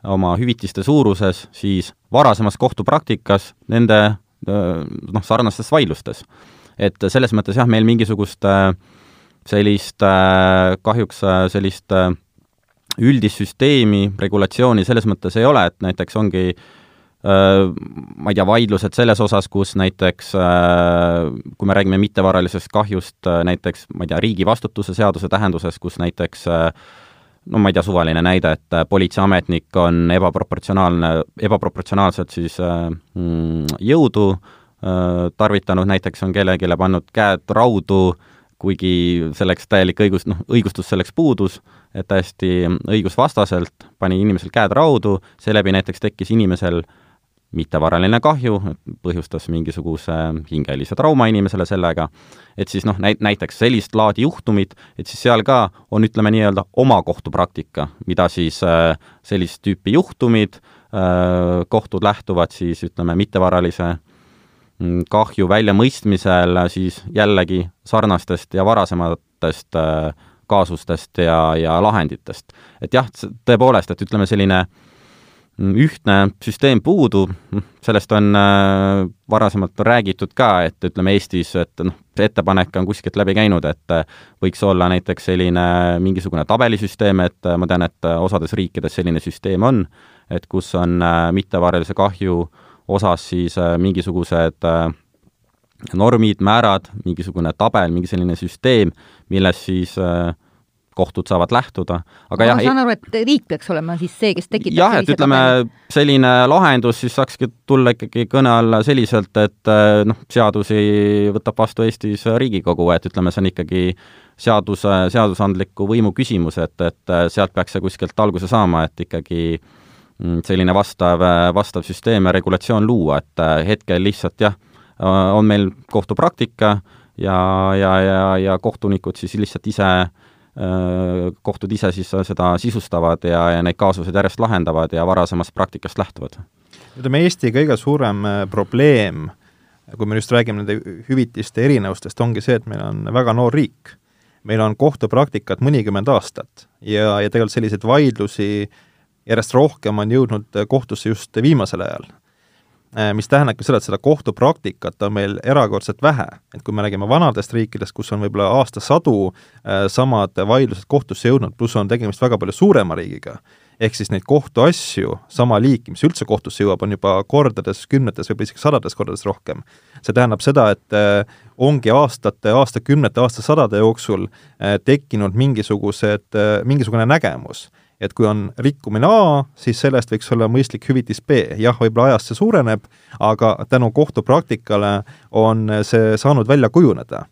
oma hüvitiste suuruses siis varasemas kohtupraktikas nende äh, noh, sarnastes vaidlustes. et selles mõttes jah, meil mingisugust äh, sellist äh, kahjuks äh, sellist äh, üldist süsteemi, regulatsiooni selles mõttes ei ole, et näiteks ongi ma ei tea, vaidlused selles osas, kus näiteks kui me räägime mittevaralisest kahjust näiteks, ma ei tea, riigi vastutuse seaduse tähenduses, kus näiteks no ma ei tea, suvaline näide, et politseiametnik on ebaproportsionaalne, ebaproportsionaalselt siis mm, jõudu tarvitanud, näiteks on kellelegi pannud käed raudu, kuigi selleks täielik õigus, noh, õigustus selleks puudus, et täiesti õigusvastaselt pani inimesel käed raudu, seeläbi näiteks tekkis inimesel mittevaraline kahju, põhjustas mingisuguse hingelise trauma inimesele sellega, et siis noh, näit-, näiteks sellist laadi juhtumid, et siis seal ka on, ütleme nii-öelda oma kohtupraktika, mida siis äh, sellist tüüpi juhtumid äh,, kohtud lähtuvad siis ütleme, mittevaralise kahju väljamõistmisel siis jällegi sarnastest ja varasematest äh, kaasustest ja, ja lahenditest. et jah, tõepoolest, et ütleme, selline ühtne süsteem puudu, noh, sellest on äh, varasemalt räägitud ka, et ütleme Eestis, et noh, see ettepanek on kuskilt läbi käinud, et äh, võiks olla näiteks selline mingisugune tabelisüsteem, et äh, ma tean, et osades riikides selline süsteem on, et kus on mittevaralise kahju osas siis mingisugused normid, määrad, mingisugune tabel, mingi selline süsteem, milles siis äh, kohtud saavad lähtuda, aga ma jah ma saan aru, et riik peaks olema siis see, kes tekitab jah, et ütleme, selline lahendus siis saakski tulla ikkagi kõne alla selliselt, et noh, seadusi võtab vastu Eestis Riigikogu, et ütleme, see on ikkagi seaduse, seadusandliku võimu küsimus, et, et sealt peaks see kuskilt alguse saama, et ikkagi mm, selline vastav, vastav süsteem ja regulatsioon luua, et eh, hetkel lihtsalt jah, on meil kohtupraktika ja, ja, ja, ja kohtunikud siis lihtsalt ise äh, Äh, kohtud ise siis seda sisustavad ja, ja neid kaasuseid järjest lahendavad ja varasemast praktikast lähtuvad. ütleme, Eesti kõige suurem äh, probleem, kui me just räägime nende hüvitiste erinevustest, ongi see, et meil on väga noor riik. meil on kohtupraktikat mõnikümmend aastat ja, ja tegelikult selliseid vaidlusi järjest rohkem on jõudnud kohtusse just viimasel ajal Äh, mis tähendabki seda, et seda kohtupraktikat on meil erakordselt vähe. et kui me räägime vanadest riikidest, kus on võib-olla aastasadu äh, samad vaidlused kohtusse jõudnud, pluss on tegemist väga palju suurema riigiga, ehk siis neid kohtuasju, sama liiki, mis üldse kohtusse jõuab, on juba kordades, kümnetes, võib-olla isegi sadades kordades rohkem. see tähendab seda, et äh, ongi aastate, aastakümnete, aastasadade jooksul tekkinud mingisugused, mingisugune nägemus et kui on rikkumine A, siis sellest võiks olla mõistlik hüvitis B. jah, võib-olla ajas see suureneb, aga tänu kohtupraktikale on see saanud välja kujuneda.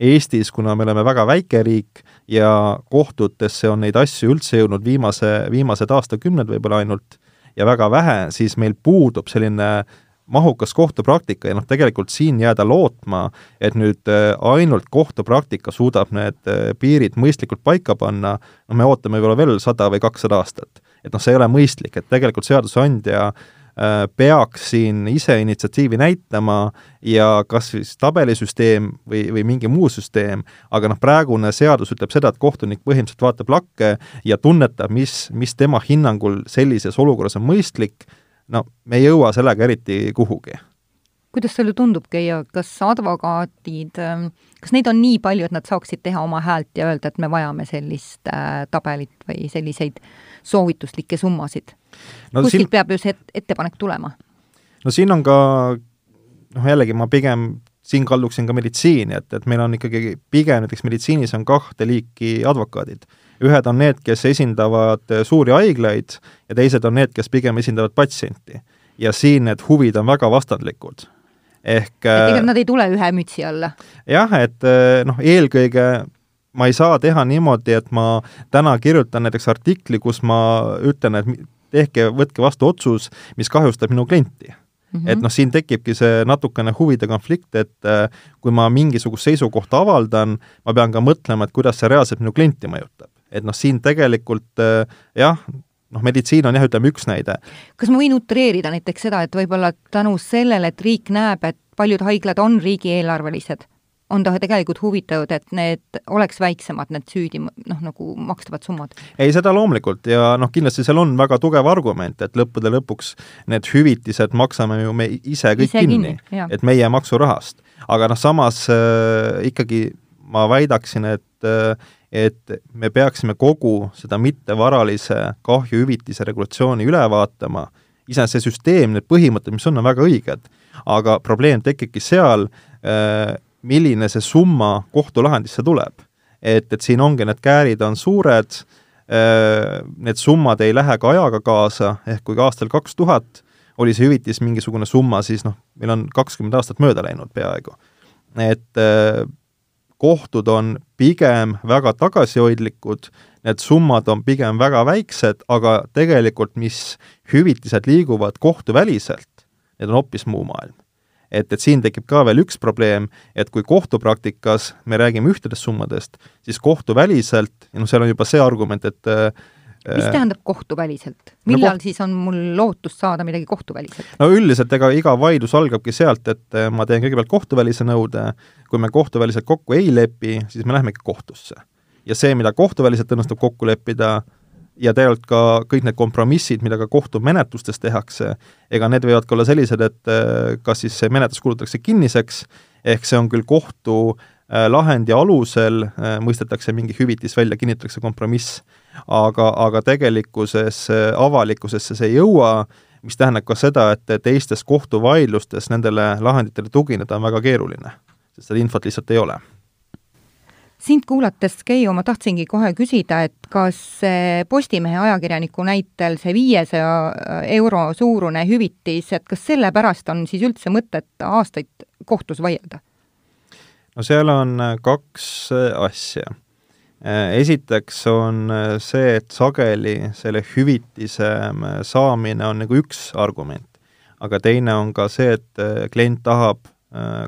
Eestis, kuna me oleme väga väike riik ja kohtutesse on neid asju üldse jõudnud viimase, viimased aastakümned võib-olla ainult ja väga vähe, siis meil puudub selline mahukas kohtupraktika ja noh, tegelikult siin jääda lootma, et nüüd äh, ainult kohtupraktika suudab need äh, piirid mõistlikult paika panna, no me ootame võib-olla veel sada või kakssada aastat. et noh, see ei ole mõistlik, et tegelikult seadusandja äh, peaks siin ise initsiatiivi näitama ja kas siis tabelisüsteem või, või mingi muu süsteem, aga noh, praegune seadus ütleb seda, et kohtunik põhimõtteliselt vaatab lakke ja tunnetab, mis, mis tema hinnangul sellises olukorras on mõistlik no me ei jõua sellega eriti kuhugi. kuidas sulle tundub, Keijo, kas advokaadid, ähm, kas neid on nii palju, et nad saaksid teha oma häält ja öelda, et me vajame sellist äh, tabelit või selliseid soovituslikke summasid no,? kuskilt siin... peab ju see et ettepanek tulema. no siin on ka noh, jällegi ma pigem siin kalduksin ka meditsiini, et, et meil on ikkagi pigem näiteks meditsiinis on kahte liiki advokaadid ühed on need, kes esindavad eh, suuri haiglaid ja teised on need, kes pigem esindavad patsienti. ja siin need huvid on väga vastandlikud. ehk et ega eh, nad ei tule ühe mütsi alla? jah, et eh, noh, eelkõige ma ei saa teha niimoodi, et ma täna kirjutan näiteks artikli, kus ma ütlen, et tehke, võtke vastu otsus, mis kahjustab minu klienti Mm -hmm. et noh, siin tekibki see natukene huvide konflikt, et kui ma mingisugust seisukohta avaldan, ma pean ka mõtlema, et kuidas see reaalselt minu klienti mõjutab et noh, siin tegelikult äh, jah, noh, meditsiin on jah, ütleme üks näide. kas ma võin utreerida näiteks seda, et võib-olla tänu sellele, et riik näeb, et paljud haiglad on riigieelarvelised, on ta tegelikult huvitatud, et need oleks väiksemad, need süüdi noh, nagu makstavad summad? ei, seda loomulikult ja noh, kindlasti seal on väga tugev argument, et lõppude lõpuks need hüvitised maksame ju me ise kõik ise kinni, kinni, et meie maksurahast. aga noh, samas äh, ikkagi ma väidaksin, et äh, et me peaksime kogu seda mittevaralise kahjuhüvitise regulatsiooni üle vaatama, iseenesest see süsteem, need põhimõtted, mis on, on väga õiged, aga probleem tekibki seal, äh, milline see summa kohtulahendisse tuleb. et, et siin ongi, need käärid on suured, äh, need summad ei lähe ka ajaga kaasa, ehk kui aastal kaks tuhat oli see hüvitis mingisugune summa, siis noh, meil on kakskümmend aastat mööda läinud peaaegu. et äh, kohtud on pigem väga tagasihoidlikud, need summad on pigem väga väiksed, aga tegelikult, mis hüvitised liiguvad kohtuväliselt, need on hoopis muu maailm. et, et siin tekib ka veel üks probleem, et kui kohtupraktikas me räägime ühtedest summadest, siis kohtuväliselt, noh, seal on juba see argument, et mis äh, tähendab kohtuväliselt? millal no, koht... siis on mul lootust saada midagi kohtuväliselt? no üldiselt ega iga vaidlus algabki sealt, et äh, ma teen kõigepealt kohtuvälise nõude, kui me kohtuväliselt kokku ei lepi, siis me lähemegi kohtusse. ja see, mida kohtuväliselt õnnestub kokku leppida, ja tegelikult ka kõik need kompromissid, mida ka kohtumenetlustes tehakse, ega need võivad ka olla sellised, et äh, kas siis see menetlus kuulutatakse kinniseks, ehk see on küll kohtu lahendi alusel, mõistetakse mingi hüvitis välja, kinnitatakse kompromiss, aga, aga tegelikkuses avalikkusesse see ei jõua, mis tähendab ka seda, et teistes kohtuvaidlustes nendele lahenditele tugineda on väga keeruline, sest seda infot lihtsalt ei ole sind kuulates, Keiu, ma tahtsingi kohe küsida, et kas Postimehe ajakirjaniku näitel see viiesaja euro suurune hüvitis, et kas sellepärast on siis üldse mõtet aastaid kohtus vaielda? no seal on kaks asja. Esiteks on see, et sageli selle hüvitise saamine on nagu üks argument, aga teine on ka see, et klient tahab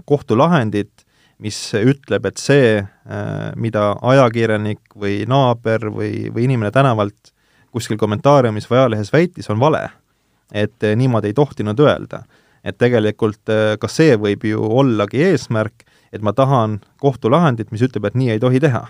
kohtulahendit, mis ütleb, et see, äh, mida ajakirjanik või naaber või, või inimene tänavalt kuskil kommentaariumis või ajalehes väitis, on vale. et äh, niimoodi ei tohtinud öelda. et tegelikult äh, ka see võib ju ollagi eesmärk, et ma tahan kohtulahendit, mis ütleb, et nii ei tohi teha.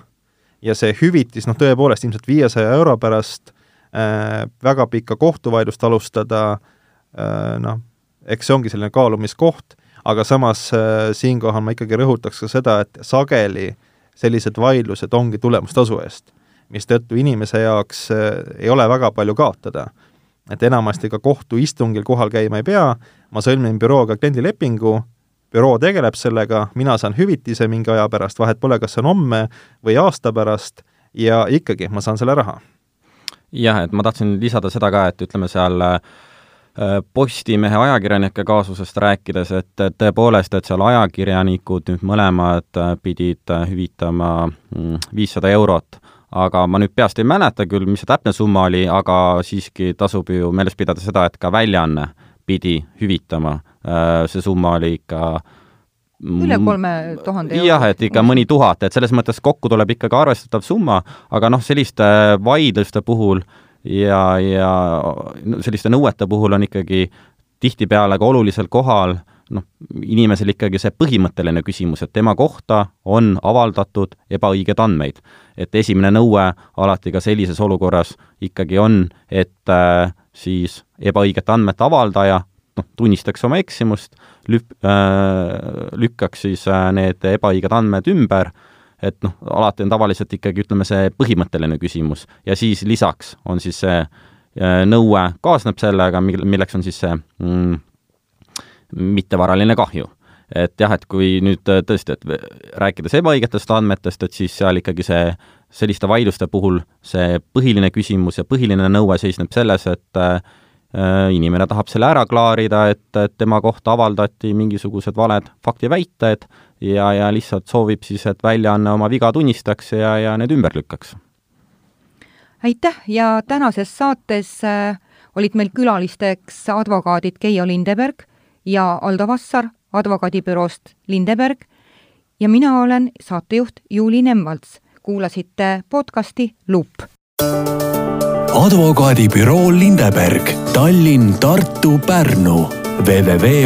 Ja see hüvitis, noh tõepoolest ilmselt viiesaja euro pärast äh, väga pikka kohtuvaidlust alustada äh,, noh, eks see ongi selline kaalumiskoht aga samas äh, siinkohal ma ikkagi rõhutaks ka seda, et sageli sellised vaidlused ongi tulemustasu eest, mistõttu inimese jaoks äh, ei ole väga palju kaotada. et enamasti ka kohtuistungil kohal käima ei pea, ma sõlmin bürooga kliendilepingu, büroo tegeleb sellega, mina saan hüvitise mingi aja pärast, vahet pole, kas see on homme või aasta pärast, ja ikkagi ma saan selle raha. jah, et ma tahtsin lisada seda ka, et ütleme seal äh, Postimehe ajakirjanike kaasusest rääkides, et tõepoolest, et seal ajakirjanikud nüüd mõlemad äh, pidid äh, hüvitama mm, viissada eurot, aga ma nüüd peast ei mäleta küll, mis see täpne summa oli, aga siiski tasub ju meeles pidada seda, et ka väljaanne pidi hüvitama, see summa oli ikka üle kolme tuhande euro. jah, et ikka mõni tuhat, et selles mõttes kokku tuleb ikkagi arvestatav summa, aga noh, selliste vaidluste puhul äh, ja, ja selliste nõuete puhul on ikkagi tihtipeale ka olulisel kohal noh, inimesel ikkagi see põhimõtteline küsimus, et tema kohta on avaldatud ebaõigeid andmeid. et esimene nõue alati ka sellises olukorras ikkagi on, et äh, siis ebaõigete andmete avaldaja noh, tunnistaks oma eksimust, lüp- äh,, lükkaks siis äh, need ebaõiged andmed ümber et noh, alati on tavaliselt ikkagi ütleme, see põhimõtteline küsimus ja siis lisaks on siis see äh, nõue kaasneb sellega, mil-, milleks on siis see mm, mittevaraline kahju. et jah, et kui nüüd tõesti, et rääkides ebaõigetest andmetest, et siis seal ikkagi see, selliste vaidluste puhul see põhiline küsimus ja põhiline nõue seisneb selles, et äh, inimene tahab selle ära klaarida, et, et tema kohta avaldati mingisugused valed faktiväited ja, ja lihtsalt soovib siis, et väljaanne oma viga tunnistaks ja, ja need ümber lükkaks. aitäh ja tänases saates äh, olid meil külalisteks advokaadid Keijo Lindeberg ja Aldo Vassar advokaadibüroost Lindeberg ja mina olen saatejuht Juuli Nemvalts. Kuulasite podcasti Luup advokaadibüroo Lindeberg, Tallinn, Tartu, Pärnu. www.abl.ee